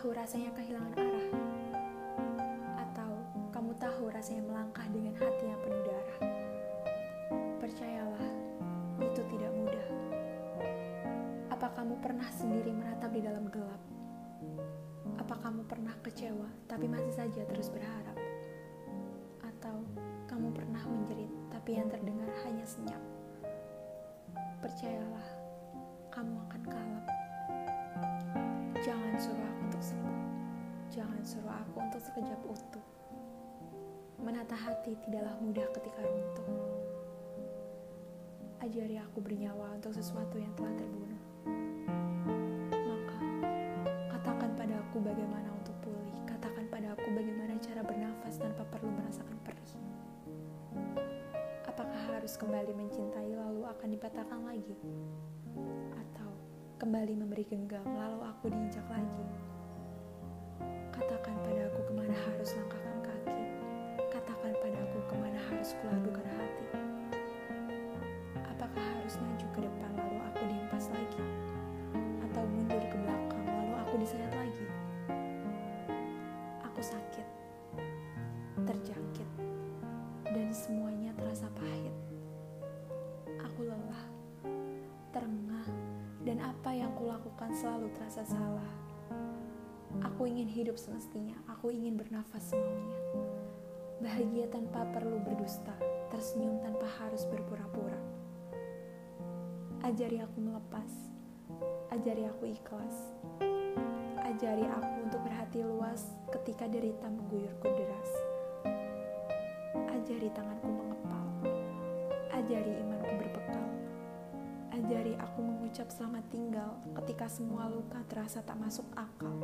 tahu rasanya kehilangan arah? Atau kamu tahu rasanya melangkah dengan hati yang penuh darah? Percayalah, itu tidak mudah. Apa kamu pernah sendiri meratap di dalam gelap? Apa kamu pernah kecewa tapi masih saja terus berharap? Atau kamu pernah menjerit tapi yang terdengar hanya senyap? Percayalah, kamu akan kalap. Jangan suruh aku untuk sembuh. Jangan suruh aku untuk sekejap utuh. Menata hati tidaklah mudah ketika runtuh. Ajari aku bernyawa untuk sesuatu yang telah terbunuh. Maka, katakan pada aku bagaimana untuk pulih. Katakan pada aku bagaimana cara bernafas tanpa perlu merasakan perih. Apakah harus kembali mencintai lalu akan dipatahkan lagi? Kembali memberi genggam lalu aku diinjak lagi? Katakan pada aku ke mana harus langkahkan kaki. Katakan pada aku ke mana harus kuladukan hati. Apakah harus maju ke depan kulakukan selalu terasa salah. Aku ingin hidup semestinya, aku ingin bernafas semaunya. Bahagia tanpa perlu berdusta, tersenyum tanpa harus berpura-pura. Ajari aku melepas, ajari aku ikhlas, ajari aku untuk berhati luas ketika derita mengguyurku deras. Ajari tanganku mengepal, ajari berbekal, ajari aku mengucap selamat tinggal ketika semua luka terasa tak masuk akal.